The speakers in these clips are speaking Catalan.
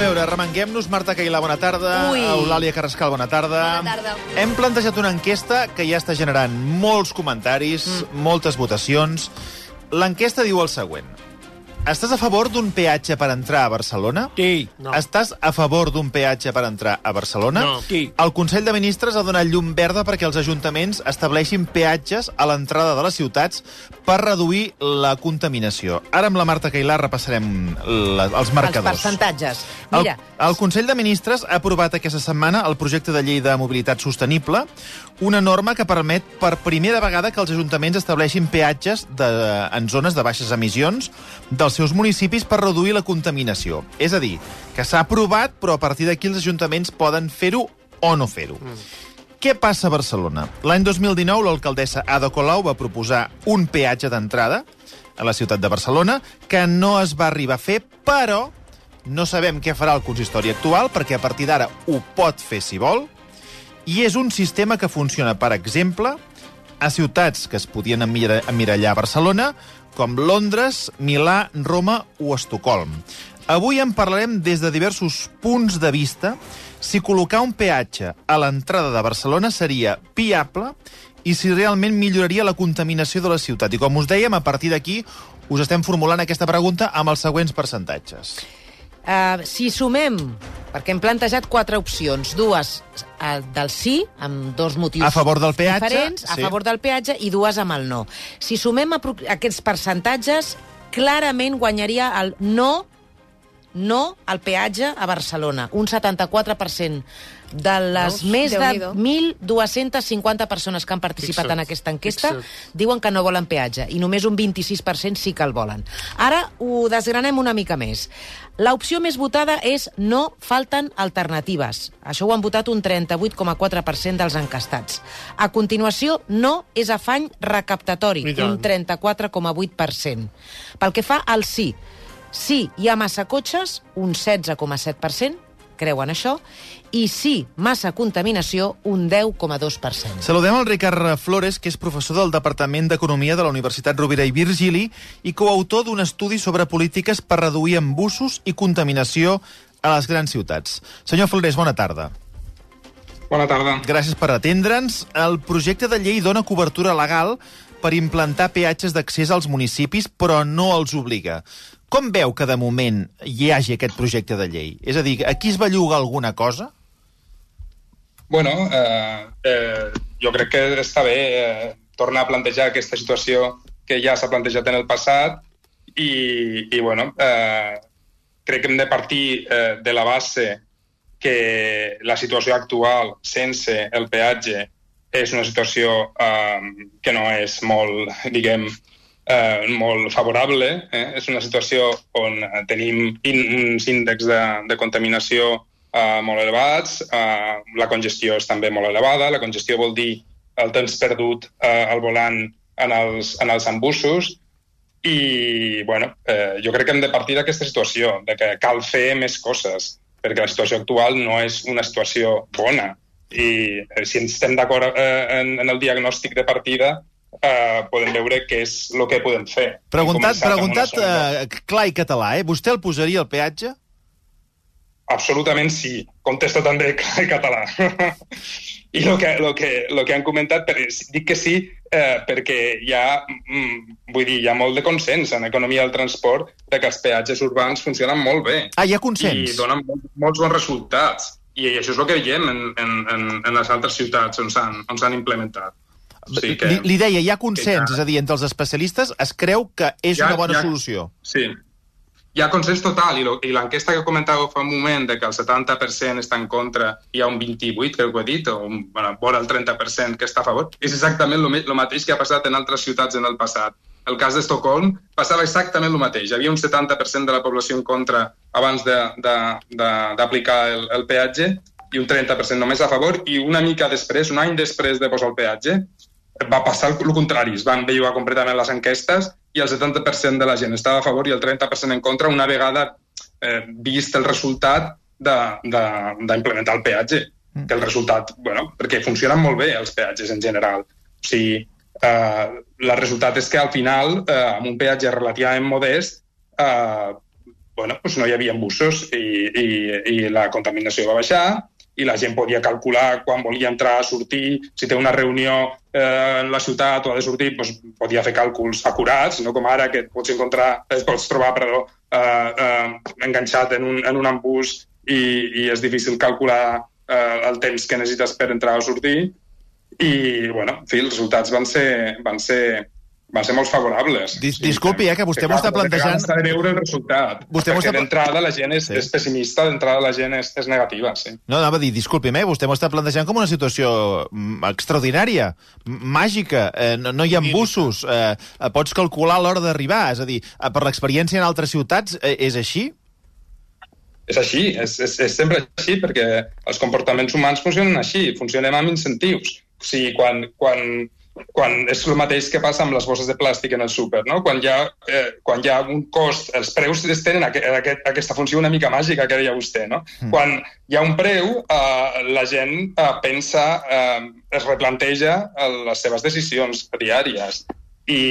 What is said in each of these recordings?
veure, remenguem-nos. Marta Cailà, bona tarda. Ui. Eulàlia Carrascal, bona tarda. Bona tarda. Hem plantejat una enquesta que ja està generant molts comentaris, mm. moltes votacions. L'enquesta diu el següent. Estàs a favor d'un peatge per entrar a Barcelona? Sí. No. Estàs a favor d'un peatge per entrar a Barcelona? No. Sí. El Consell de Ministres ha donat llum verda perquè els ajuntaments estableixin peatges a l'entrada de les ciutats per reduir la contaminació. Ara amb la Marta Cailà repassarem la, els marcadors. Els percentatges. El, Mira, el Consell de Ministres ha aprovat aquesta setmana el projecte de llei de mobilitat sostenible, una norma que permet per primera vegada que els ajuntaments estableixin peatges de, en zones de baixes emissions dels seus municipis per reduir la contaminació. És a dir, que s'ha aprovat, però a partir d'aquí els ajuntaments poden fer-ho o no fer-ho. Mm. Què passa a Barcelona? L'any 2019 l'alcaldessa Ada Colau va proposar un peatge d'entrada a la ciutat de Barcelona que no es va arribar a fer, però no sabem què farà el consistori actual perquè a partir d'ara ho pot fer si vol i és un sistema que funciona, per exemple, a ciutats que es podien emmirallar a Barcelona, com Londres, Milà, Roma o Estocolm. Avui en parlarem des de diversos punts de vista si col·locar un peatge a l'entrada de Barcelona seria viable i si realment milloraria la contaminació de la ciutat. I com us dèiem, a partir d'aquí us estem formulant aquesta pregunta amb els següents percentatges. Uh, si sumem, perquè hem plantejat quatre opcions, dues uh, del sí, amb dos motius A favor del peatge, diferents, a sí. favor del peatge, i dues amb el no. Si sumem aquests percentatges, clarament guanyaria el no no al peatge a Barcelona. Un 74% de les Veus? més de Déu-n'hi-do. 1.250 persones que han participat Fixa't. en aquesta enquesta Fixa't. diuen que no volen peatge i només un 26% sí que el volen. Ara ho desgranem una mica més. L'opció més votada és no falten alternatives. Això ho han votat un 38,4% dels encastats. A continuació, no és afany recaptatori, un 34,8%. Pel que fa al sí, sí, hi ha massa cotxes, un 16,7%, creuen això, i sí, massa contaminació, un 10,2%. Saludem el Ricard Flores, que és professor del Departament d'Economia de la Universitat Rovira i Virgili i coautor d'un estudi sobre polítiques per reduir embussos i contaminació a les grans ciutats. Senyor Flores, bona tarda. Bona tarda. Gràcies per atendre'ns. El projecte de llei dona cobertura legal per implantar peatges d'accés als municipis, però no els obliga. Com veu que de moment hi hagi aquest projecte de llei? És a dir, aquí es belluga alguna cosa? Bueno, eh, eh, jo crec que està bé eh, tornar a plantejar aquesta situació que ja s'ha plantejat en el passat i, i bueno, eh, crec que hem de partir eh, de la base que la situació actual sense el peatge és una situació eh, que no és molt, diguem, eh, molt favorable. Eh? És una situació on tenim in, uns índexs de, de contaminació eh, molt elevats, eh, la congestió és també molt elevada, la congestió vol dir el temps perdut eh, al volant en els, en els embussos, i bueno, eh, jo crec que hem de partir d'aquesta situació, de que cal fer més coses, perquè la situació actual no és una situació bona. I eh, si estem d'acord eh, en, en el diagnòstic de partida, eh, podem veure què és el que podem fer. Preguntat, preguntat eh, clar i català, eh? Vostè el posaria al peatge? Absolutament sí. Contesto també en català. I el que, lo que, lo que han comentat, per, dic que sí eh, perquè hi ha, mm, vull dir, hi ha molt de consens en economia del transport de que els peatges urbans funcionen molt bé Ah, hi ha consens. i donen molt, molts bons resultats. I això és el que veiem en, en, en, en les altres ciutats on s'han on s'han implementat. O sigui que, li, li deia, hi ha consens, ja- és a dir, entre els especialistes es creu que és Ja- una bona ja- solució. Sí. Hi ha consens total, i, lo, i l'enquesta que comentàveu fa un moment de que el 70% està en contra, hi ha un 28, crec que ho he dit, o un, bueno, vora el 30% que està a favor. És exactament el mateix que ha passat en altres ciutats en el passat. El cas d'Estocolm passava exactament el mateix. Hi havia un 70% de la població en contra abans d'aplicar el, el peatge i un 30% només a favor, i una mica després, un any després de posar el peatge, va passar el contrari. Es van bellugar completament les enquestes i el 70% de la gent estava a favor i el 30% en contra una vegada eh, vist el resultat d'implementar el peatge. Que el resultat, bueno, perquè funcionen molt bé els peatges en general. O sigui, eh, el resultat és que al final, eh, amb un peatge relativament modest, eh, bueno, doncs no hi havia busos i, i, i la contaminació va baixar i la gent podia calcular quan volia entrar sortir, si té una reunió eh, en la ciutat o ha de sortir, doncs podia fer càlculs acurats, no com ara que et pots encontrar, et pots trobar, perdó, eh, eh, enganxat en un, en un embús i, i és difícil calcular eh, el temps que necessites per entrar o sortir. I, bueno, en fi, els resultats van ser, van ser van ser molt favorables. Dis Disculpi, eh, que vostè m'ho està plantejant... S'ha de veure el resultat. Vostè perquè està... d'entrada la gent és, sí. és pessimista, d'entrada la gent és, és negativa, sí. No, anava a dir, disculpi, eh, vostè m'ho està plantejant com una situació mm, extraordinària, màgica, eh, no, no hi ha bussos, eh, pots calcular l'hora d'arribar, és a dir, eh, per l'experiència en altres ciutats, eh, és així? És així, és, és, és sempre així, perquè els comportaments humans funcionen així, funcionem amb incentius. O sigui, quan, quan quan és el mateix que passa amb les bosses de plàstic en el súper, no? Quan hi ha, eh, quan hi ha un cost, els preus tenen aquest, aquest, aquesta funció una mica màgica que deia vostè, no? Mm. Quan hi ha un preu, eh, la gent eh, pensa, eh, es replanteja les seves decisions diàries i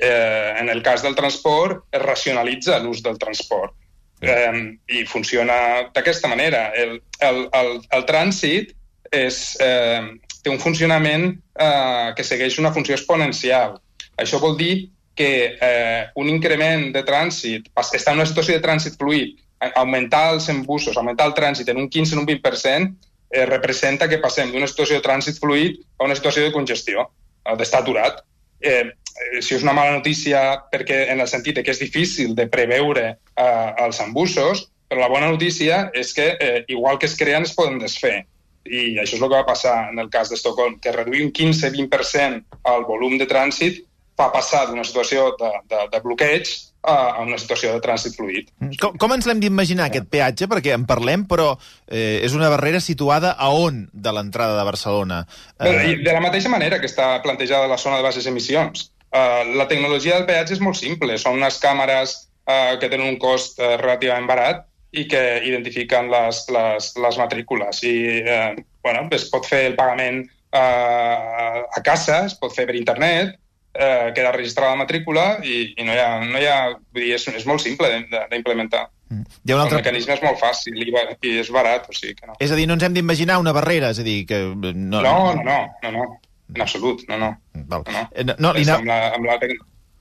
eh, en el cas del transport es racionalitza l'ús del transport eh, i funciona d'aquesta manera. El, el, el, el trànsit és, eh, té un funcionament eh, que segueix una funció exponencial. Això vol dir que eh, un increment de trànsit, està en una situació de trànsit fluid, augmentar els embussos, augmentar el trànsit en un 15 o un 20%, eh, representa que passem d'una situació de trànsit fluid a una situació de congestió, eh, d'estar aturat. Eh, eh, si és una mala notícia perquè en el sentit que és difícil de preveure eh, els embussos, però la bona notícia és que eh, igual que es creen es poden desfer i això és el que va passar en el cas d'Estocolm, que reduir un 15-20% el volum de trànsit fa passar d'una situació de, de, de bloqueig a una situació de trànsit fluid. Com, com ens l'hem d'imaginar, aquest peatge? Perquè en parlem, però eh, és una barrera situada a on de l'entrada de Barcelona? Eh... De la mateixa manera que està plantejada la zona de baixes emissions. Eh, la tecnologia del peatge és molt simple. Són unes càmeres eh, que tenen un cost eh, relativament barat i que identifiquen les, les, les matrícules. I eh, bueno, es pot fer el pagament eh, a casa, es pot fer per internet, eh, queda registrada la matrícula i, i no hi ha... No hi ha vull dir, és, és molt simple d'implementar. Mm. Hi ha un altre... El mecanisme és molt fàcil i, i és barat, o sigui que no. És a dir, no ens hem d'imaginar una barrera, és a dir, que... No, no, no, no, no, no. en absolut, no, no. Val. no, no. Eh, no, no amb, la, amb, la,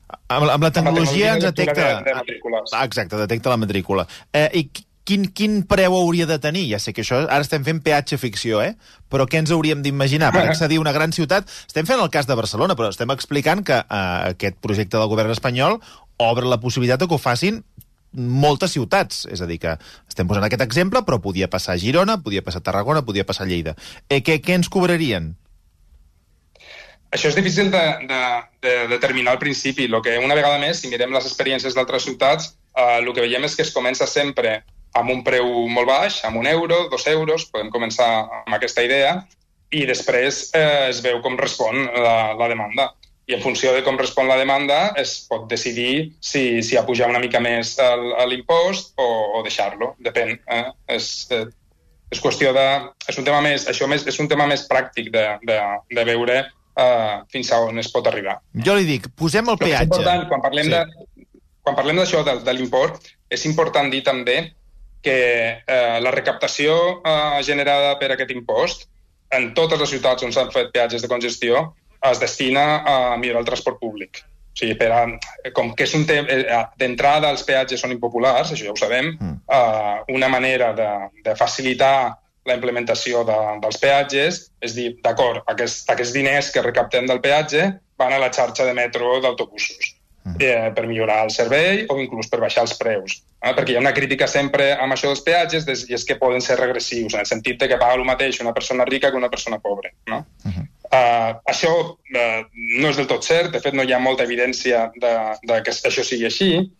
amb, amb la tecnologia ens detecta... De, de ah, exacte, detecta la matrícula. Eh, I quin, quin preu hauria de tenir? Ja sé que això ara estem fent peatge ficció, eh? Però què ens hauríem d'imaginar per accedir a una gran ciutat? Estem fent el cas de Barcelona, però estem explicant que eh, aquest projecte del govern espanyol obre la possibilitat que ho facin moltes ciutats. És a dir, que estem posant aquest exemple, però podia passar a Girona, podia passar a Tarragona, podia passar a Lleida. Eh, què, què ens cobrarien? Això és difícil de, de, de determinar al principi. Lo que una vegada més, si mirem les experiències d'altres ciutats, eh, el que veiem és que es comença sempre amb un preu molt baix, amb un euro, dos euros, podem començar amb aquesta idea, i després eh, es veu com respon la, la demanda. I en funció de com respon la demanda es pot decidir si, si ha pujar una mica més l'impost o, o deixar-lo. Depèn. Eh? És, eh, és qüestió de... És un tema més, això més, és un tema més pràctic de, de, de veure uh, fins a on es pot arribar. Jo li dic, posem el peatge. Important, quan parlem sí. de, quan parlem d'això, de, de l'import, és important dir també que eh, la recaptació eh, generada per aquest impost en totes les ciutats on s'han fet peatges de congestió es destina a millorar el transport públic. O sigui, per a, com que és un tema... Eh, d'entrada, els peatges són impopulars, això ja ho sabem. Mm. Uh, una manera de, de facilitar la implementació de, dels peatges és dir, d'acord, aquests, aquests diners que recaptem del peatge van a la xarxa de metro d'autobusos eh, per millorar el servei o inclús per baixar els preus. Eh? Perquè hi ha una crítica sempre amb això dels peatges i és que poden ser regressius, en el sentit de que paga el mateix una persona rica que una persona pobra. No? Uh -huh. uh, això uh, no és del tot cert, de fet no hi ha molta evidència de, de que això sigui així,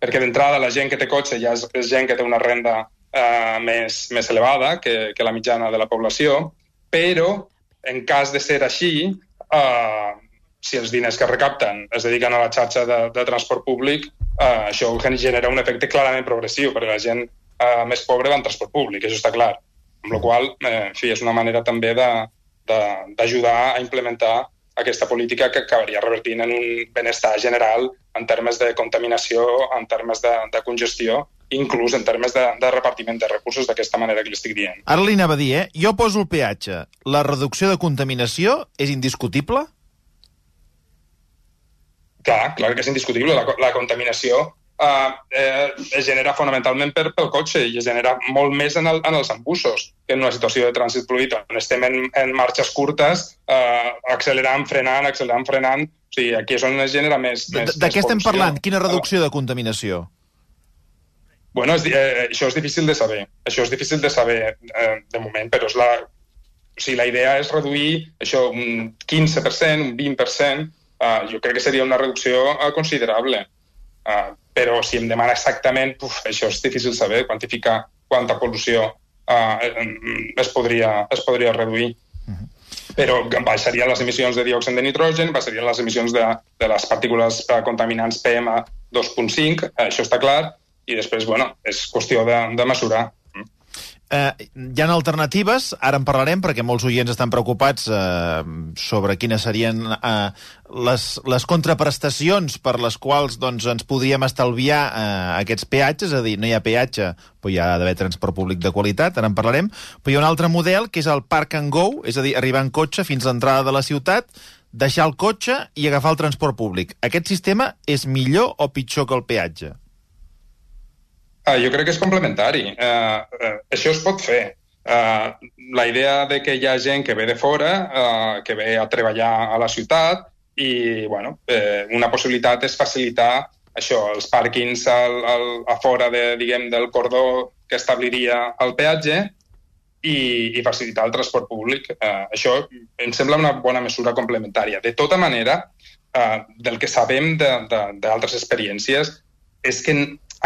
perquè d'entrada la gent que té cotxe ja és, és gent que té una renda uh, més, més elevada que, que la mitjana de la població, però en cas de ser així, uh, si els diners que recapten es dediquen a la xarxa de, de transport públic, eh, això genera un efecte clarament progressiu, perquè la gent eh, més pobra va en transport públic, això està clar. Amb la qual eh, en fi, és una manera també d'ajudar a implementar aquesta política que acabaria revertint en un benestar general en termes de contaminació, en termes de, de congestió inclús en termes de, de repartiment de recursos d'aquesta manera que l'estic dient. Ara li anava a dir, eh? Jo poso el peatge. La reducció de contaminació és indiscutible? Clar, clar que és indiscutible. La, la contaminació uh, eh, es genera fonamentalment per, pel cotxe i es genera molt més en, el, en els embussos que en una situació de trànsit fluid on estem en, en marxes curtes, uh, accelerant, frenant, accelerant, frenant. O sigui, aquí és on es genera més... De, més de què estem parlant? Quina reducció de contaminació? Bueno, és, eh, això és difícil de saber. Això és difícil de saber eh, de moment, però és la, o sigui, la idea és reduir això un 15%, un 20%. Uh, jo crec que seria una reducció uh, considerable. Uh, però si em demana exactament, uf, això és difícil saber, quantificar quanta pol·lució uh, es, podria, es podria reduir. Però baixarien les emissions de diòxid de nitrogen, baixarien les emissions de, de les partícules uh, contaminants PM2.5, això està clar, i després, bueno, és qüestió de, de mesurar. Eh, hi ha alternatives, ara en parlarem perquè molts oients estan preocupats eh, sobre quines serien eh, les, les contraprestacions per les quals doncs, ens podríem estalviar eh, aquests peatges, és a dir, no hi ha peatge, però hi ha d'haver transport públic de qualitat, ara en parlarem, però hi ha un altre model que és el Park and Go, és a dir, arribar en cotxe fins a l'entrada de la ciutat, deixar el cotxe i agafar el transport públic. Aquest sistema és millor o pitjor que el peatge? Uh, jo crec que és complementari. Uh, uh, això es pot fer. Uh, la idea de que hi ha gent que ve de fora, uh, que ve a treballar a la ciutat, i bueno, eh, una possibilitat és facilitar això, els pàrquings al, al, a fora de, diguem, del cordó que establiria el peatge i, i facilitar el transport públic. Uh, això em sembla una bona mesura complementària. De tota manera, uh, del que sabem d'altres experiències és que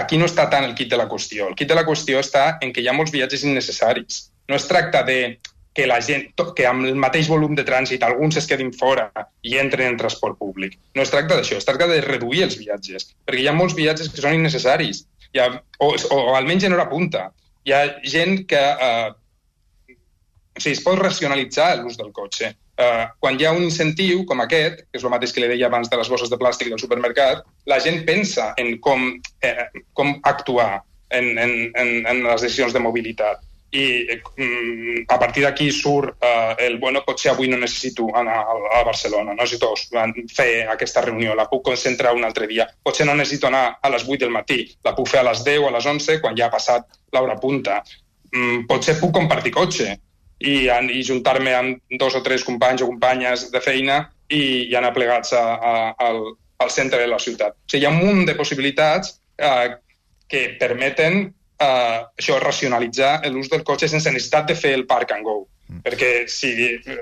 aquí no està tant el kit de la qüestió. El kit de la qüestió està en que hi ha molts viatges innecessaris. No es tracta de que la gent, que amb el mateix volum de trànsit alguns es quedin fora i entren en transport públic. No es tracta d'això, es tracta de reduir els viatges, perquè hi ha molts viatges que són innecessaris, hi ha, o, o, o almenys en hora punta. Hi ha gent que... Eh, o sigui, es pot racionalitzar l'ús del cotxe. Uh, quan hi ha un incentiu com aquest, que és el mateix que li deia abans de les bosses de plàstic del supermercat, la gent pensa en com, eh, com actuar en, en, en, en les decisions de mobilitat. I eh, a partir d'aquí surt eh, el, bueno, potser avui no necessito anar a, a Barcelona, no necessito fer aquesta reunió, la puc concentrar un altre dia. Potser no necessito anar a les 8 del matí, la puc fer a les 10 o a les 11 quan ja ha passat l'hora punta. Mm, potser puc compartir cotxe, i, i juntar-me amb dos o tres companys o companyes de feina i, i anar plegats a, a, al, al centre de la ciutat. O sigui, hi ha un munt de possibilitats eh, que permeten eh, això, racionalitzar l'ús del cotxe sense necessitat de fer el park and go. Mm. Perquè si,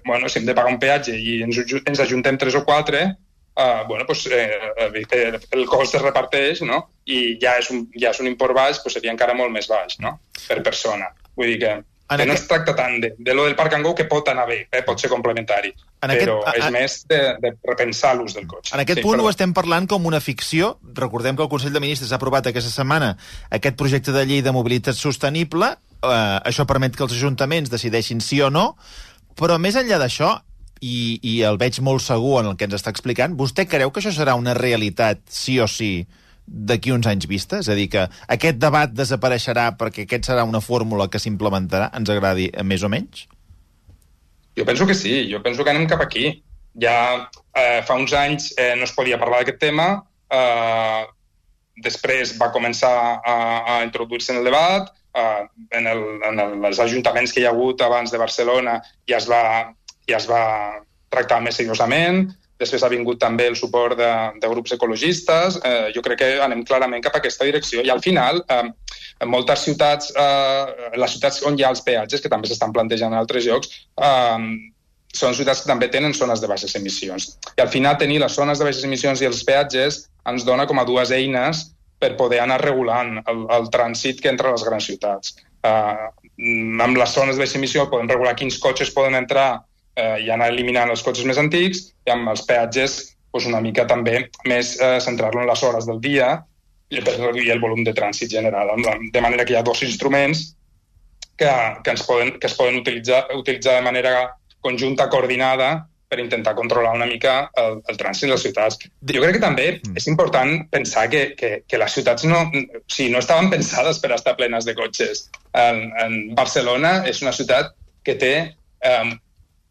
bueno, si hem de pagar un peatge i ens, ens ajuntem tres o quatre, uh, bueno, pues, eh, el cost es reparteix no? i ja és, un, ja és un import baix, pues seria encara molt més baix no? per persona. Vull dir que en que aquest... no es tracta tant de, de lo del Park and Go, que pot anar bé, eh, pot ser complementari, en però aquest... és a... més de, de repensar l'ús del cotxe. En aquest sí, punt perdó. ho estem parlant com una ficció. Recordem que el Consell de Ministres ha aprovat aquesta setmana aquest projecte de llei de mobilitat sostenible. Eh, això permet que els ajuntaments decideixin sí o no, però més enllà d'això, i, i el veig molt segur en el que ens està explicant, vostè creu que això serà una realitat sí o sí d'aquí uns anys vista? És a dir, que aquest debat desapareixerà perquè aquest serà una fórmula que s'implementarà, ens agradi més o menys? Jo penso que sí, jo penso que anem cap aquí. Ja eh, fa uns anys eh, no es podia parlar d'aquest tema, eh, després va començar a, a introduir-se en el debat, eh, en, el, en el, els ajuntaments que hi ha hagut abans de Barcelona ja es va, ja es va tractar més seriosament, Després ha vingut també el suport de, de grups ecologistes. Eh, jo crec que anem clarament cap a aquesta direcció. I al final, eh, en moltes ciutats, eh, les ciutats on hi ha els peatges, que també s'estan plantejant en altres llocs, eh, són ciutats que també tenen zones de baixes emissions. I al final tenir les zones de baixes emissions i els peatges ens dona com a dues eines per poder anar regulant el, el trànsit que entre les grans ciutats. Uh, amb les zones de baixa emissió podem regular quins cotxes poden entrar eh, i anar eliminant els cotxes més antics i amb els peatges doncs una mica també més eh, centrar-lo en les hores del dia i per reduir el volum de trànsit general. De manera que hi ha dos instruments que, que, ens poden, que es poden utilitzar, utilitzar de manera conjunta, coordinada, per intentar controlar una mica el, el trànsit de les ciutats. Jo crec que també mm. és important pensar que, que, que les ciutats no, o sigui, no estaven pensades per estar plenes de cotxes. En, en Barcelona és una ciutat que té um,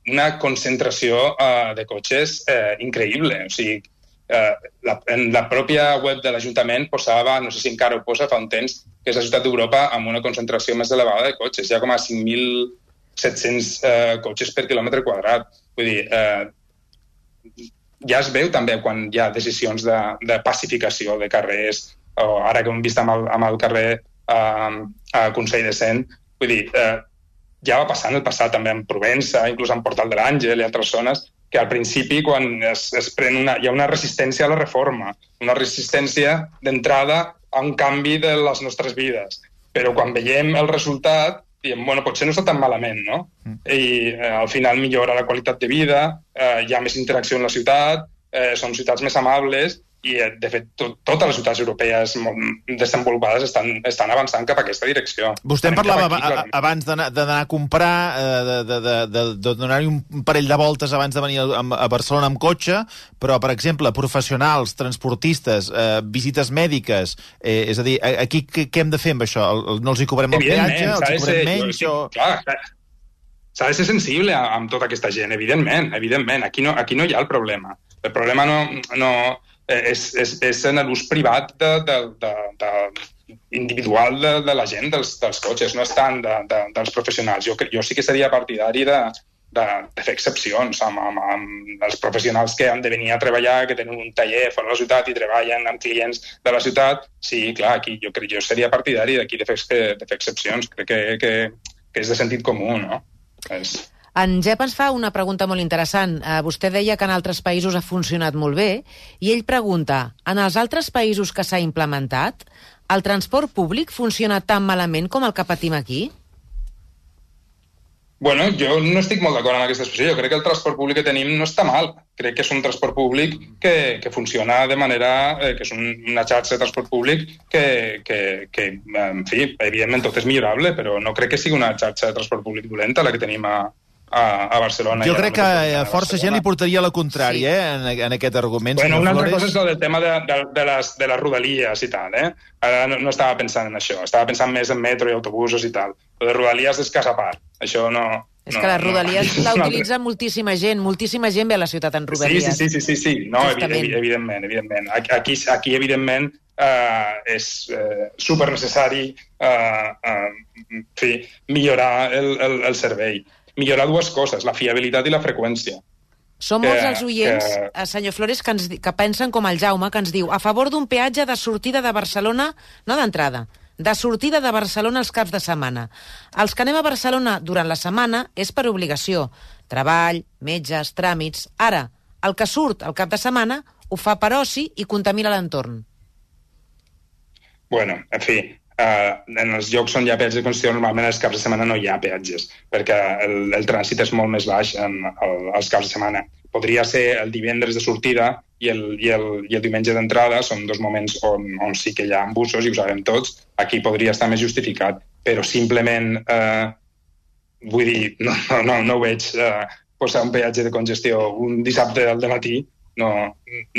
una concentració uh, de cotxes uh, increïble. O sigui, uh, la, en la pròpia web de l'Ajuntament posava, no sé si encara ho posa fa un temps, que és la ciutat d'Europa amb una concentració més elevada de cotxes. Hi ha com a 5.000 700 eh, cotxes per quilòmetre quadrat. Vull dir, eh, ja es veu també quan hi ha decisions de, de pacificació de carrers, o ara que hem vist amb el, amb el carrer eh, a Consell de Cent, vull dir, eh, ja va passar en el passat també en Provença, inclús en Portal de l'Àngel i altres zones, que al principi, quan es, es pren una, hi ha una resistència a la reforma, una resistència d'entrada a un canvi de les nostres vides. Però quan veiem el resultat, diem, bueno, potser no està tan malament, no? Mm. I eh, al final millora la qualitat de vida, eh, hi ha més interacció en la ciutat, eh, són ciutats més amables i, eh, de fet, to totes les ciutats europees desenvolupades estan, estan avançant cap a aquesta direcció. Vostè en parlava aquí, abans d'anar a comprar, eh, de, de, de, de, de donar-hi un parell de voltes abans de venir a, a Barcelona amb cotxe, però, per exemple, professionals, transportistes, eh, visites mèdiques, eh, és a dir, aquí què, què hem de fer amb això? No els hi cobrem el peatge? Els hi cobrem menys? Jo, o... Clar, s'ha de ser sensible amb tota aquesta gent, evidentment, evidentment. Aquí no, aquí no hi ha el problema. El problema no, no, és, és, és en l'ús privat de, de, de, de, individual de, de la gent, dels, dels cotxes, no és tant de, de, dels professionals. Jo, jo sí que seria partidari de, de, de fer excepcions amb, amb, amb els professionals que han de venir a treballar, que tenen un taller fora de la ciutat i treballen amb clients de la ciutat. Sí, clar, aquí jo crec jo seria partidari d'aquí de, de fer excepcions. Crec que, que, que és de sentit comú, no? És... En Jep ens fa una pregunta molt interessant. Uh, vostè deia que en altres països ha funcionat molt bé i ell pregunta, en els altres països que s'ha implementat, el transport públic funciona tan malament com el que patim aquí? Bueno, jo no estic molt d'acord amb aquesta expressió. Jo crec que el transport públic que tenim no està mal. Crec que és un transport públic que, que funciona de manera... Eh, que és un, una xarxa de transport públic que, que, que, en fi, evidentment tot és millorable, però no crec que sigui una xarxa de transport públic dolenta la que tenim a, a, a Barcelona. Jo crec que a força gent li portaria la contrària sí. eh, en, en aquest argument. Bueno, una altra cosa és el tema de, de, de, les, de les rodalies i tal. Eh? Ara no, no estava pensant en això, estava pensant més en metro i autobusos i tal. Lo de rodalies és casa a part. Això no, és no, que les rodalies no. la utilitza moltíssima gent, moltíssima gent ve a la ciutat en rodalies. Sí, sí, sí, sí, sí. no, evidentment, evidentment, evidentment. Aquí, aquí evidentment, eh, és eh, super necessari eh, eh, en fi, millorar el, el, el servei millorar dues coses, la fiabilitat i la freqüència. Són molts els oients, que... Eh, senyor Flores, que, ens, que pensen com el Jaume, que ens diu a favor d'un peatge de sortida de Barcelona, no d'entrada, de sortida de Barcelona els caps de setmana. Els que anem a Barcelona durant la setmana és per obligació. Treball, metges, tràmits... Ara, el que surt el cap de setmana ho fa per oci i contamina l'entorn. Bueno, en fi, eh, en els llocs on hi ha peatges de congestió normalment els caps de setmana no hi ha peatges, perquè el, el trànsit és molt més baix en, el, els caps de setmana. Podria ser el divendres de sortida i el, i el, i el diumenge d'entrada, són dos moments on, on sí que hi ha busos i ho sabem tots, aquí podria estar més justificat, però simplement, eh, vull dir, no, no, no, no ho veig eh, posar un peatge de congestió un dissabte al matí no,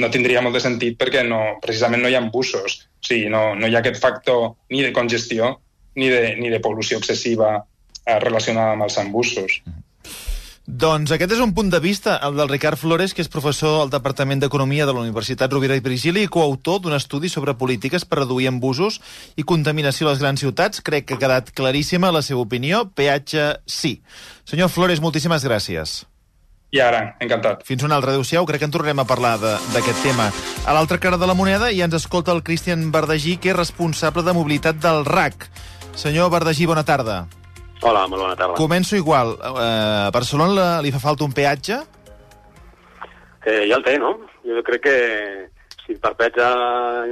no tindria molt de sentit perquè no, precisament no hi ha busos. O sigui, no, no hi ha aquest factor ni de congestió ni de, ni de pol·lució excessiva eh, relacionada amb els embussos. Doncs aquest és un punt de vista, el del Ricard Flores, que és professor al Departament d'Economia de la Universitat Rovira i Virgili i coautor d'un estudi sobre polítiques per reduir embusos i contaminació a les grans ciutats. Crec que ha quedat claríssima la seva opinió. Peatge sí. Senyor Flores, moltíssimes gràcies. I ara, encantat. Fins una altra. Adéu-siau. Crec que en tornarem a parlar d'aquest tema. A l'altra cara de la moneda ja ens escolta el Cristian Verdagí, que és responsable de mobilitat del RAC. Senyor Verdagí, bona tarda. Hola, molt bona tarda. Començo igual. Uh, a Barcelona li fa falta un peatge? Eh, ja el té, no? Jo crec que si per peatge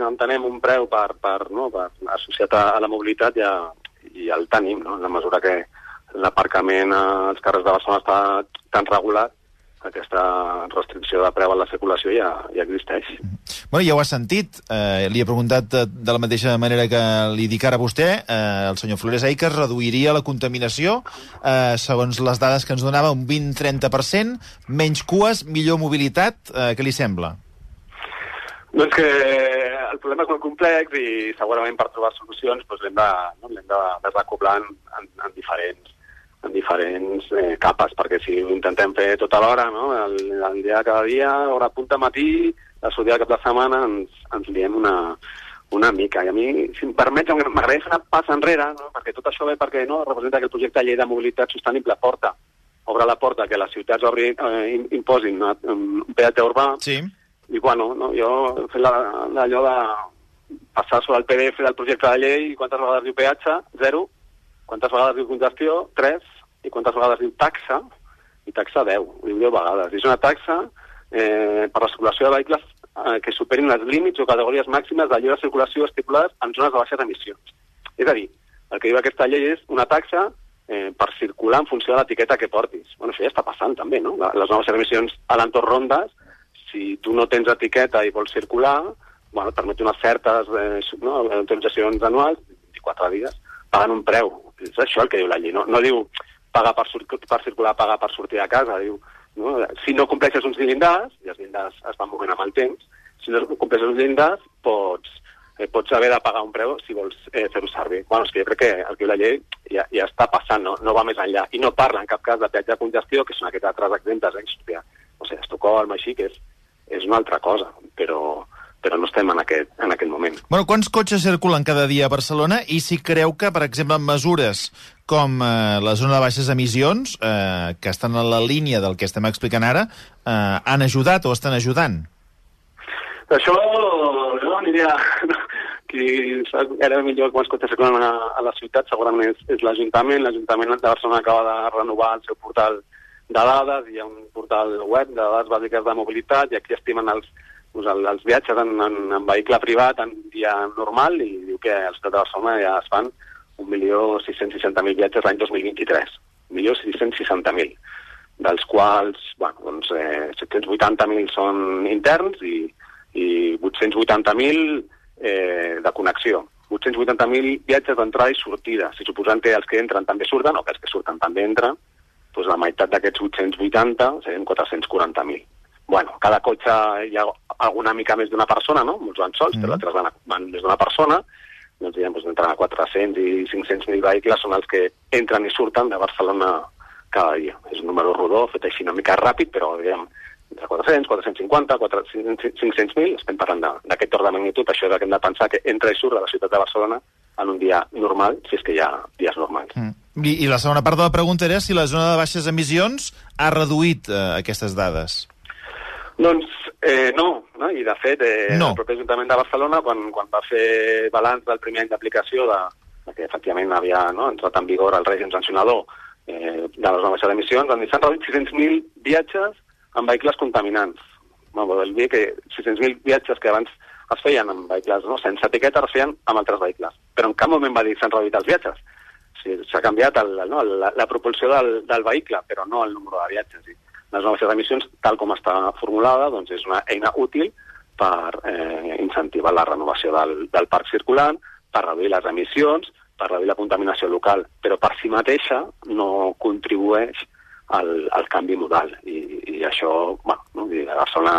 entenem un preu per, per, no, per associat a, a la mobilitat ja, ja el tenim, no? En la mesura que l'aparcament als carrers de Barcelona està tan regulat aquesta restricció de preu a la circulació ja, ja existeix. Bueno, ja ho has sentit. Eh, li he preguntat de, de la mateixa manera que li dic ara a vostè. Eh, el senyor Flores ha dit que es reduiria la contaminació, eh, segons les dades que ens donava, un 20-30%, menys cues, millor mobilitat. Eh, què li sembla? Doncs que el problema és molt complex i segurament per trobar solucions doncs l'hem de, no, de, de recoblar en, en, en diferents en diferents eh, capes, perquè si ho intentem fer tota l'hora, no? el, el dia cada dia, hora punta matí, la sortida de cap de setmana, ens, ens liem una, una mica. I a mi, si em permets, m'agradaria fer una passa enrere, no? perquè tot això ve perquè no, representa que el projecte de llei de mobilitat sostenible porta, obre la porta que les ciutats obri, eh, imposin un peatge urbà, sí i bueno, no, jo fet allò de passar sobre el PDF del projecte de llei i quantes vegades diu peatge? Zero. Quantes vegades diu congestió? Tres. I quantes vegades diu taxa? I taxa 10. Diu 10 vegades. I és una taxa eh, per la circulació de vehicles eh, que superin les límits o categories màximes de lliure circulació estipulades en zones de baixes emissions. És a dir, el que diu aquesta llei és una taxa eh, per circular en funció de l'etiqueta que portis. Bueno, això ja està passant també, no? Les noves emissions a l'entorn rondes si tu no tens etiqueta i vols circular, bueno, permet unes certes eh, no, autoritzacions anuals, 24 dies, pagant un preu. És això el que diu la llei. No, no diu pagar per, per circular, pagar per sortir de casa. Diu, no? Si no compleixes uns llindars, i els llindars es van movent amb el temps, si no compleixes uns llindars, pots, eh, pots haver de pagar un preu si vols eh, fer-ho servir. Bueno, és que jo crec que el que diu la llei ja, ja està passant, no, no va més enllà. I no parla en cap cas de peatge de congestió, que són aquests altres exemples, eh, o sigui, Estocolm, així, que és, és una altra cosa, però, però no estem en aquest, en aquest moment. Bueno, quants cotxes circulen cada dia a Barcelona i si creu que, per exemple, mesures com eh, la zona de baixes emissions, eh, que estan en la línia del que estem explicant ara, eh, han ajudat o estan ajudant? Això jo aniria... Qui era millor quants cotxes circulen a, a la ciutat segurament és, és l'Ajuntament. L'Ajuntament de Barcelona acaba de renovar el seu portal de dades, hi ha un portal web de dades bàsiques de mobilitat i aquí estimen els, doncs, els viatges en, en, en vehicle privat en dia normal i diu que a la ciutat de Barcelona ja es fan 1.660.000 viatges l'any 2023. 1.660.000 dels quals bueno, doncs, eh, 780.000 són interns i, i 880.000 eh, de connexió. 880.000 viatges d'entrada i sortida. Si suposant que els que entren també surten, o que els que surten també entren, doncs la meitat d'aquests 880 serien 440.000. Bueno, cada cotxe hi ha alguna mica més d'una persona, no? Molts van sols, mm. però altres van, van més d'una persona. Doncs diguem, doncs, entre 400 i 500.000 vehicles són els que entren i surten de Barcelona cada dia. És un número rodó, fet així una mica ràpid, però diguem, entre 400, 450, 500.000, estem parlant d'aquest ordre de magnitud, això és el que hem de pensar que entra i surt de la ciutat de Barcelona en un dia normal, si és que hi ha dies normals. Mm. I, I la segona part de la pregunta era si la zona de baixes emissions ha reduït eh, aquestes dades. Doncs eh, no, no, i de fet eh, no. el propi Ajuntament de Barcelona, quan, quan va fer balanç del primer any d'aplicació de, de que efectivament havia no, entrat en vigor el règim sancionador eh, de les noves emissions, van dir s'han reduït 600.000 viatges amb vehicles contaminants. Bueno, vol dir que 600.000 viatges que abans es feien amb vehicles no, sense etiqueta es feien amb altres vehicles. Però en cap moment va dir s'han reduït els viatges. S'ha canviat el, no, la, la propulsió del, del vehicle, però no el número de viatges. I les noves emissions, tal com està formulada, doncs és una eina útil per eh, incentivar la renovació del, del parc circulant, per reduir les emissions, per reduir la contaminació local, però per si mateixa no contribueix al, al canvi modal. I, i això, bueno, no? a Barcelona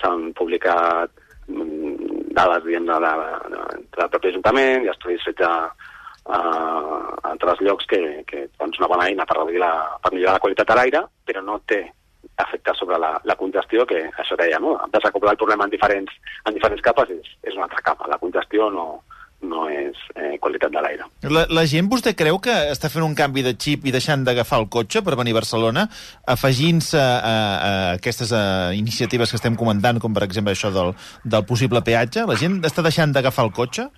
s'han publicat mm, dades diguem, de, de, de, del propi Ajuntament i estudis fets a, a, a altres llocs que, que doncs una bona eina per, la, per millorar la qualitat de l'aire, però no té efecte sobre la, la congestió, que això deia, no? desacoblar el problema en diferents, en diferents capes és, és una altra capa. La congestió no, no és eh, qualitat de l'aire. La, la gent, vostè creu que està fent un canvi de xip i deixant d'agafar el cotxe per venir a Barcelona, afegint-se a, a aquestes a, iniciatives que estem comentant, com per exemple això del, del possible peatge? La gent està deixant d'agafar el cotxe?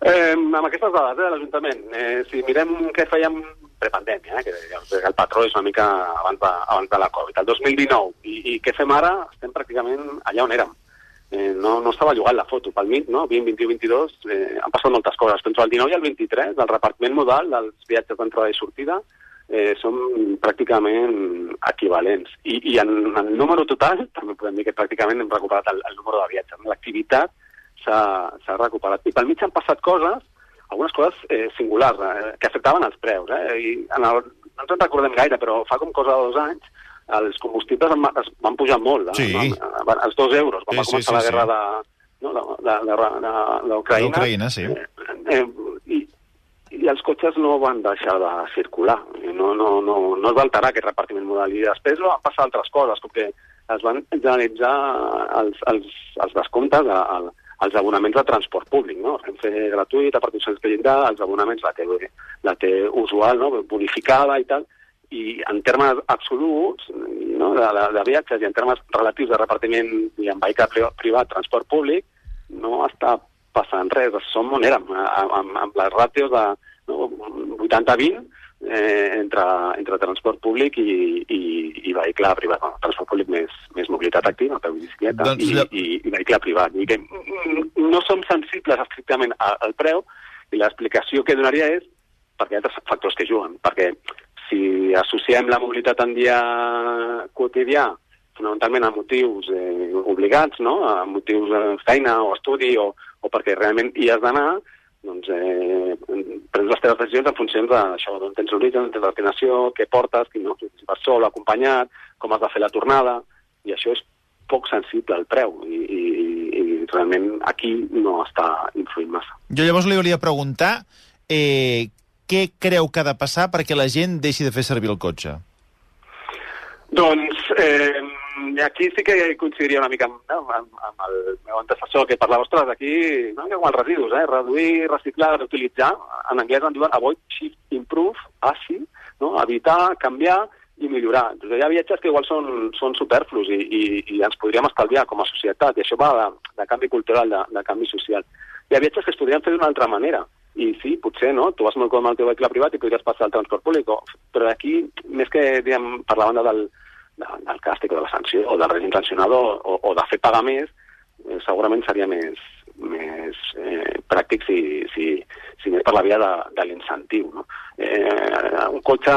Eh, amb aquestes dades eh, de l'Ajuntament, eh, si mirem què fèiem prepandèmia, eh, que el patró és una mica abans de, abans de la Covid, el 2019, i, i què fem ara? Estem pràcticament allà on érem. Eh, no, no estava jugant la foto pel mig, no? 20, 21, 22, eh, han passat moltes coses. Entre el 19 i el 23, del repartiment modal dels viatges d'entrada i sortida, eh, són pràcticament equivalents. I, i en, en el número total, també podem dir que pràcticament hem recuperat el, el número de viatges. L'activitat s'ha recuperat. I pel mig han passat coses, algunes coses eh, singulars, eh, que afectaven els preus. Eh? I en el, no ens en recordem gaire, però fa com cosa de dos anys els combustibles van, es van pujar molt. Eh? Sí. Van, els dos euros, quan Sí, va sí, començar sí, la guerra sí. de, no, de, de, de, de, d'Ucraïna. D'Ucraïna, sí. Eh, i, i els cotxes no van deixar de circular, no, no, no, no es va alterar aquest repartiment modal. I després van passar altres coses, com que es van generalitzar els, els, els descomptes a, a, als abonaments de transport públic, no? Renfe gratuït, a partir de llindar, els abonaments la té, la té usual, no? bonificada i tal, i en termes absoluts no? de, de, de viatges i en termes relatius de repartiment i en vehicle pri- privat, transport públic, no està passant res. Som on érem, amb, amb, amb les ràtios de no, 80-20 eh, entre, entre transport públic i, i, i vehicle privat. Bueno, transport públic més, més mobilitat activa, peu i bicicleta, Doncs i, ja- i, i vehicle privat. I que no som sensibles estrictament al preu i l'explicació que donaria és perquè hi ha altres factors que juguen. Perquè si associem la mobilitat en dia quotidià fonamentalment a motius eh, obligats, no? a motius de feina o estudi o, o perquè realment hi has d'anar, doncs eh, prens les teves decisions en funció d'això, d'on tens l'origen, d'on tens destinació, què portes, qui no, si vas sol, acompanyat, com has de fer la tornada, i això és poc sensible al preu, i, i, i realment aquí no està influint massa. Jo llavors li volia preguntar eh, què creu que ha de passar perquè la gent deixi de fer servir el cotxe? Doncs eh, aquí sí que coincidiria una mica amb, amb, amb el meu antecessor que parlava, ostres, aquí no, com els residus, eh? reduir, reciclar, reutilitzar, en anglès en diuen avoid, shift, improve, ASI, no? evitar, canviar i millorar. Doncs hi ha viatges que igual són, són superflus i, i, i ens podríem estalviar com a societat, i això va de, de canvi cultural, de, de canvi social. Hi ha viatges que es podrien fer d'una altra manera, i sí, potser, no? Tu vas molt amb el teu vehicle privat i podries passar al transport públic, però aquí, més que, diguem, per la banda del, de, del càstig o de la sanció, o del règim sancionador, o, o de fer pagar més, eh, segurament seria més, més eh, pràctic si, si, si més per la via de, de l'incentiu. No? Eh, un cotxe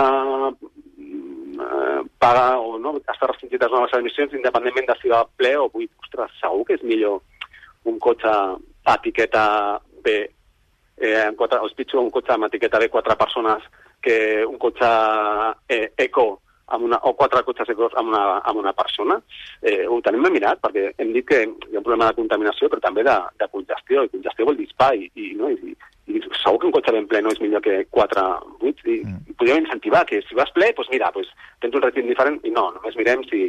eh, paga o no, està restringit a les noves emissions independentment de si va ple o buit. Ostres, segur que és millor un cotxe a etiqueta B, eh, amb quatre, o és pitjor un cotxe amb etiqueta B quatre persones que un cotxe eh, eco amb una, o quatre cotxes ecos amb una, amb una persona. Eh, ho tenim ben mirat, perquè hem dit que hi ha un problema de contaminació, però també de, de congestió, i congestió vol dir espai, i, no? I, i segur que un cotxe ben ple no és millor que quatre buits, i, mm. i podríem incentivar que si vas ple, doncs mira, doncs, tens un rating diferent, i no, només mirem si,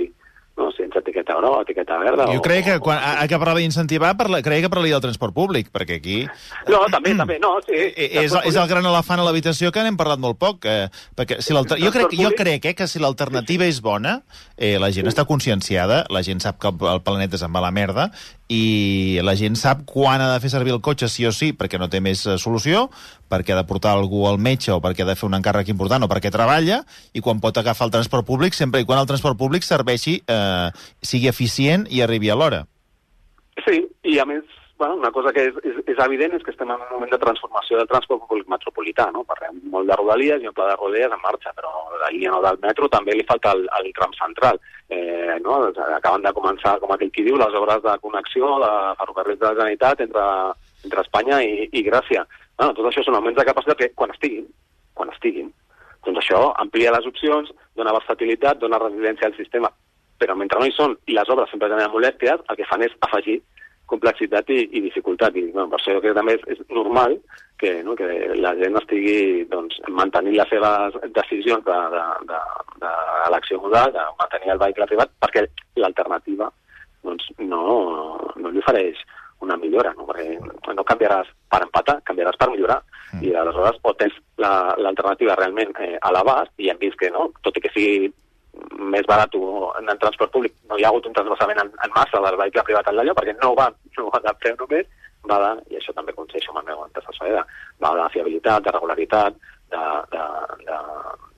no, ets etiqueta groga, etiqueta verda... Jo o, crec que o- quan ha, ha que parlar d'incentivar, parla, creia que parlaria del transport públic, perquè aquí... No, també, també, no, sí. Eh, És, és el gran elefant a l'habitació que n'hem parlat molt poc. Eh, perquè si jo, crec, jo crec eh, que si l'alternativa és bona, eh, la gent està conscienciada, la gent sap que el, el planeta se'n va a la merda, i la gent sap quan ha de fer servir el cotxe sí o sí, perquè no té més eh, solució, perquè ha de portar algú al metge o perquè ha de fer un encàrrec important o perquè treballa, i quan pot agafar el transport públic, sempre i quan el transport públic serveixi, eh, sigui eficient i arribi a l'hora. Sí, i a més, bueno, una cosa que és, és, és evident és que estem en un moment de transformació del transport públic metropolità, no? Parlem molt de rodalies i un pla de rodalies en marxa, però la línia no del metro també li falta el, el tram central. Eh, no? Acaben de començar, com aquell qui diu, les obres de connexió de ferrocarrils de la Generalitat entre, entre Espanya i, i Gràcia. Bueno, tot això són augments de capacitat que, quan estiguin, quan estiguin, doncs això amplia les opcions, dona versatilitat, dona resiliència al sistema, però mentre no hi són i les obres sempre tenen molèsties, el que fan és afegir complexitat i, i dificultat. I bueno, per això jo crec que també és, és normal que, no, que la gent estigui doncs, mantenint les seves decisions d'elecció de, de, de modal, de mantenir el vehicle privat, perquè l'alternativa doncs, no, no li ofereix una millora, no? perquè no canviaràs per empatar, canviaràs per millorar. Mm. I aleshores o tens l'alternativa la, realment eh, a l'abast, i hem vist que no, tot i que sigui més barat en el transport públic, no hi ha hagut un transversament en, en massa del vehicle privat en l'allò, perquè no va, no va de preu només, va de, i això també coincideixo amb el meu antecessor, va de fiabilitat, de regularitat, de, de, de,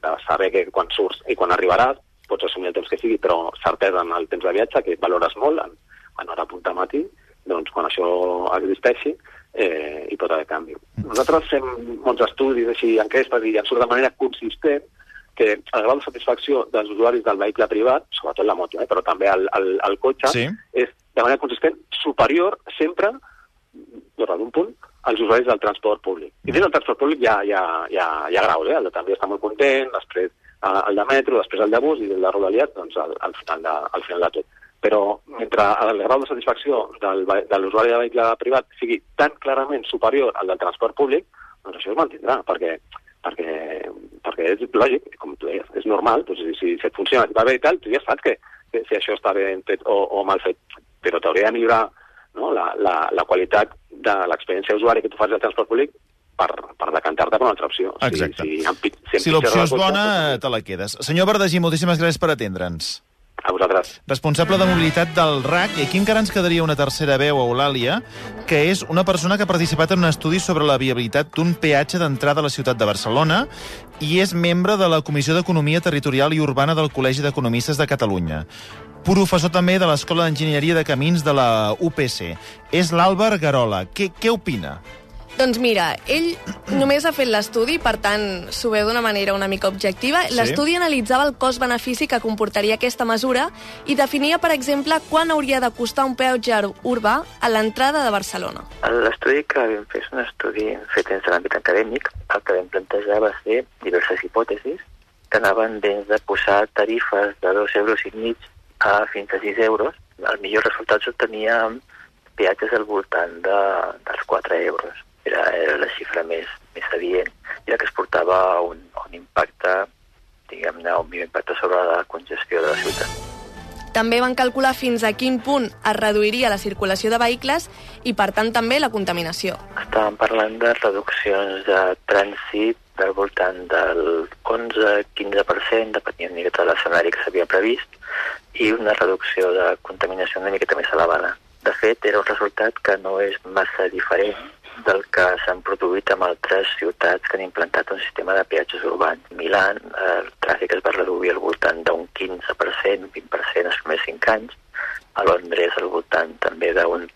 de saber que quan surts i quan arribaràs pots assumir el temps que sigui, però certesa en el temps de viatge, que valores molt en, en hora punta matí, això existeixi eh, hi pot haver canvi. Nosaltres fem molts estudis, així, enquestes, i ens surt de manera consistent que el grau de satisfacció dels usuaris del vehicle privat, sobretot la moto, eh, però també el, el, el cotxe, Sí. és de manera consistent superior sempre, durant un punt, als usuaris del transport públic. I dins del transport públic hi ha, hi ha, hi ha, hi ha graus, eh? el de també està molt content, després eh, el de metro, després el de bus i el de Rodalies, doncs al, al, final de, al final de tot. Però mentre el grau de satisfacció del, de l'usuari de vehicle privat sigui tan clarament superior al del transport públic, doncs això es mantindrà, perquè, perquè, perquè és lògic, com tu deies, és normal, doncs, si, si et funciona, va bé i tal, tu ja saps que, que si això està ben fet o, o mal fet, però t'hauria de millorar no? la, la, la qualitat de l'experiència d'usuari que tu fas del transport públic per, per decantar-te per una altra opció. Exacte. Si, si, si, Si l'opció és bona, cosa, te la quedes. Senyor Verdagí, moltíssimes gràcies per atendre'ns. A vosaltres. Responsable de mobilitat del RAC, i aquí encara ens quedaria una tercera veu, Eulàlia, que és una persona que ha participat en un estudi sobre la viabilitat d'un peatge d'entrada a la ciutat de Barcelona i és membre de la Comissió d'Economia Territorial i Urbana del Col·legi d'Economistes de Catalunya. Professor també de l'Escola d'Enginyeria de Camins de la UPC. És l'Àlvar Garola. Què, què opina? Doncs mira, ell només ha fet l'estudi, per tant, s'ho veu d'una manera una mica objectiva. Sí. L'estudi analitzava el cost-benefici que comportaria aquesta mesura i definia, per exemple, quan hauria de costar un peatge urbà a l'entrada de Barcelona. L'estudi que vam fer és un estudi fet dins de l'àmbit acadèmic. El que vam plantejar va ser diverses hipòtesis que anaven des de posar tarifes de 2 euros i mig a fins a 6 euros. El millor resultat s'obtenia amb peatges al voltant de, dels 4 euros. Era, era la xifra més, més i la que es portava un, un impacte, diguem-ne, un impacte sobre la congestió de la ciutat. També van calcular fins a quin punt es reduiria la circulació de vehicles i, per tant, també la contaminació. Estàvem parlant de reduccions de trànsit del voltant del 11-15%, depenent una miqueta de l'escenari que s'havia previst, i una reducció de contaminació una miqueta més elevada. De fet, era un resultat que no és massa diferent del que s'han produït amb altres ciutats que han implantat un sistema de peatges urbans. A Milan eh, el tràfic es va reduir al voltant d'un 15%, 20% els primers 5 anys. A Londres al voltant també d'un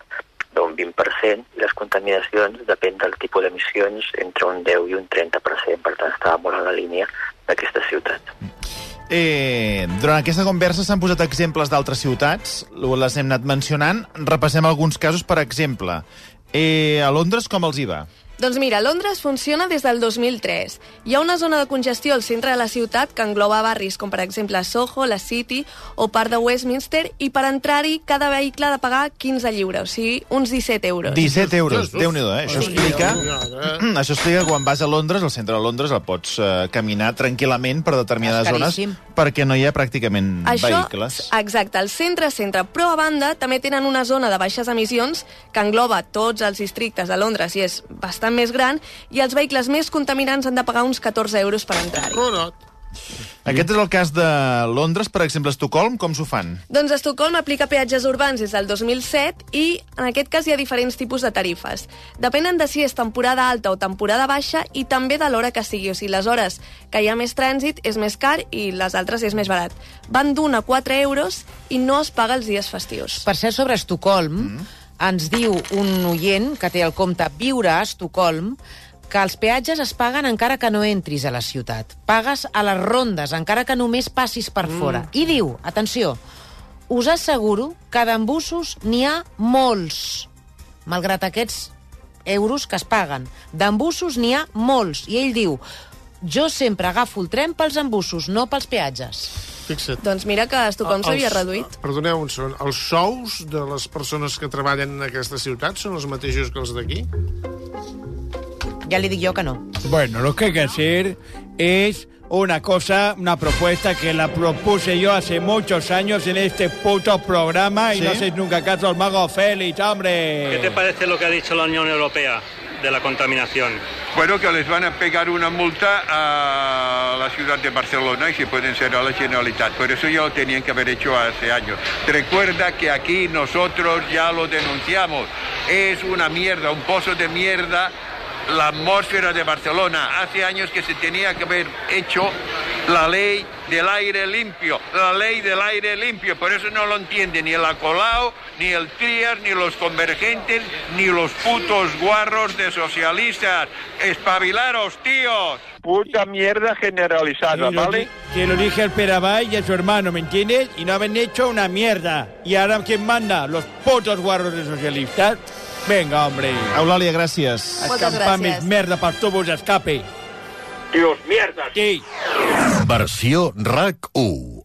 d'un 20%, i les contaminacions depèn del tipus d'emissions entre un 10 i un 30%, per tant estava molt en la línia d'aquestes ciutats. Eh, durant aquesta conversa s'han posat exemples d'altres ciutats, les hem anat mencionant. Repassem alguns casos, per exemple. Eh, a Londres com els hi va? Doncs mira, Londres funciona des del 2003. Hi ha una zona de congestió al centre de la ciutat que engloba barris com, per exemple, Soho, la City o part de Westminster i per entrar-hi cada vehicle ha de pagar 15 lliures, o sigui, uns 17 euros. 17 euros, déu nhi eh? Això explica, eh? això explica que quan vas a Londres, al centre de Londres, el pots eh, caminar tranquil·lament per determinades zones perquè no hi ha pràcticament Això, vehicles. exacte, el centre-centre. Però, a banda, també tenen una zona de baixes emissions que engloba tots els districtes de Londres i és bastant més gran, i els vehicles més contaminants han de pagar uns 14 euros per entrar-hi. Aquest és el cas de Londres, per exemple, a Estocolm, com s'ho fan? Doncs Estocolm aplica peatges urbans des del 2007 i en aquest cas hi ha diferents tipus de tarifes. Depenen de si és temporada alta o temporada baixa i també de l'hora que sigui. O sigui, les hores que hi ha més trànsit és més car i les altres és més barat. Van d'un a 4 euros i no es paga els dies festius. Per cert, sobre Estocolm, mm. Ens diu un oient que té el compte Viure a Estocolm que els peatges es paguen encara que no entris a la ciutat. Pagues a les rondes, encara que només passis per fora. I diu, atenció, us asseguro que d'embussos n'hi ha molts, malgrat aquests euros que es paguen. D'embussos n'hi ha molts. I ell diu, jo sempre agafo el tren pels embussos, no pels peatges. Fixa't. Doncs mira que a Estocolm s'havia reduït. Perdoneu un segon. Els sous de les persones que treballen en aquesta ciutat són els mateixos que els d'aquí? Ja li dic jo que no. Bueno, lo que hay que hacer es una cosa, una propuesta que la propuse yo hace muchos años en este puto programa y ¿Sí? no hacéis nunca caso al mago Félix, hombre. ¿Qué te parece lo que ha dicho la Unión Europea de la contaminación? Bueno, que les van a pegar una multa a la ciudad de Barcelona y si pueden ser a la Generalitat. Por eso ya lo tenían que haber hecho hace años. Recuerda que aquí nosotros ya lo denunciamos. Es una mierda, un pozo de mierda la atmósfera de Barcelona. Hace años que se tenía que haber hecho la ley del aire limpio, la ley del aire limpio. Por eso no lo entiende ni el Acolao, ni el Trias, ni los convergentes, ni los putos guarros de socialistas. Espabilaros, tíos. puta mierda generalizada, ¿vale? que lo dije al Perabay y a su hermano, ¿me entiendes? Y no habían hecho una mierda. ¿Y ahora quién manda? Los putos guarros de socialistas. Venga, hombre. Eulàlia, gràcies. Moltes Escampar gràcies. més merda per tubos d'escape. Dios, mierda. Sí. Versió RAC 1.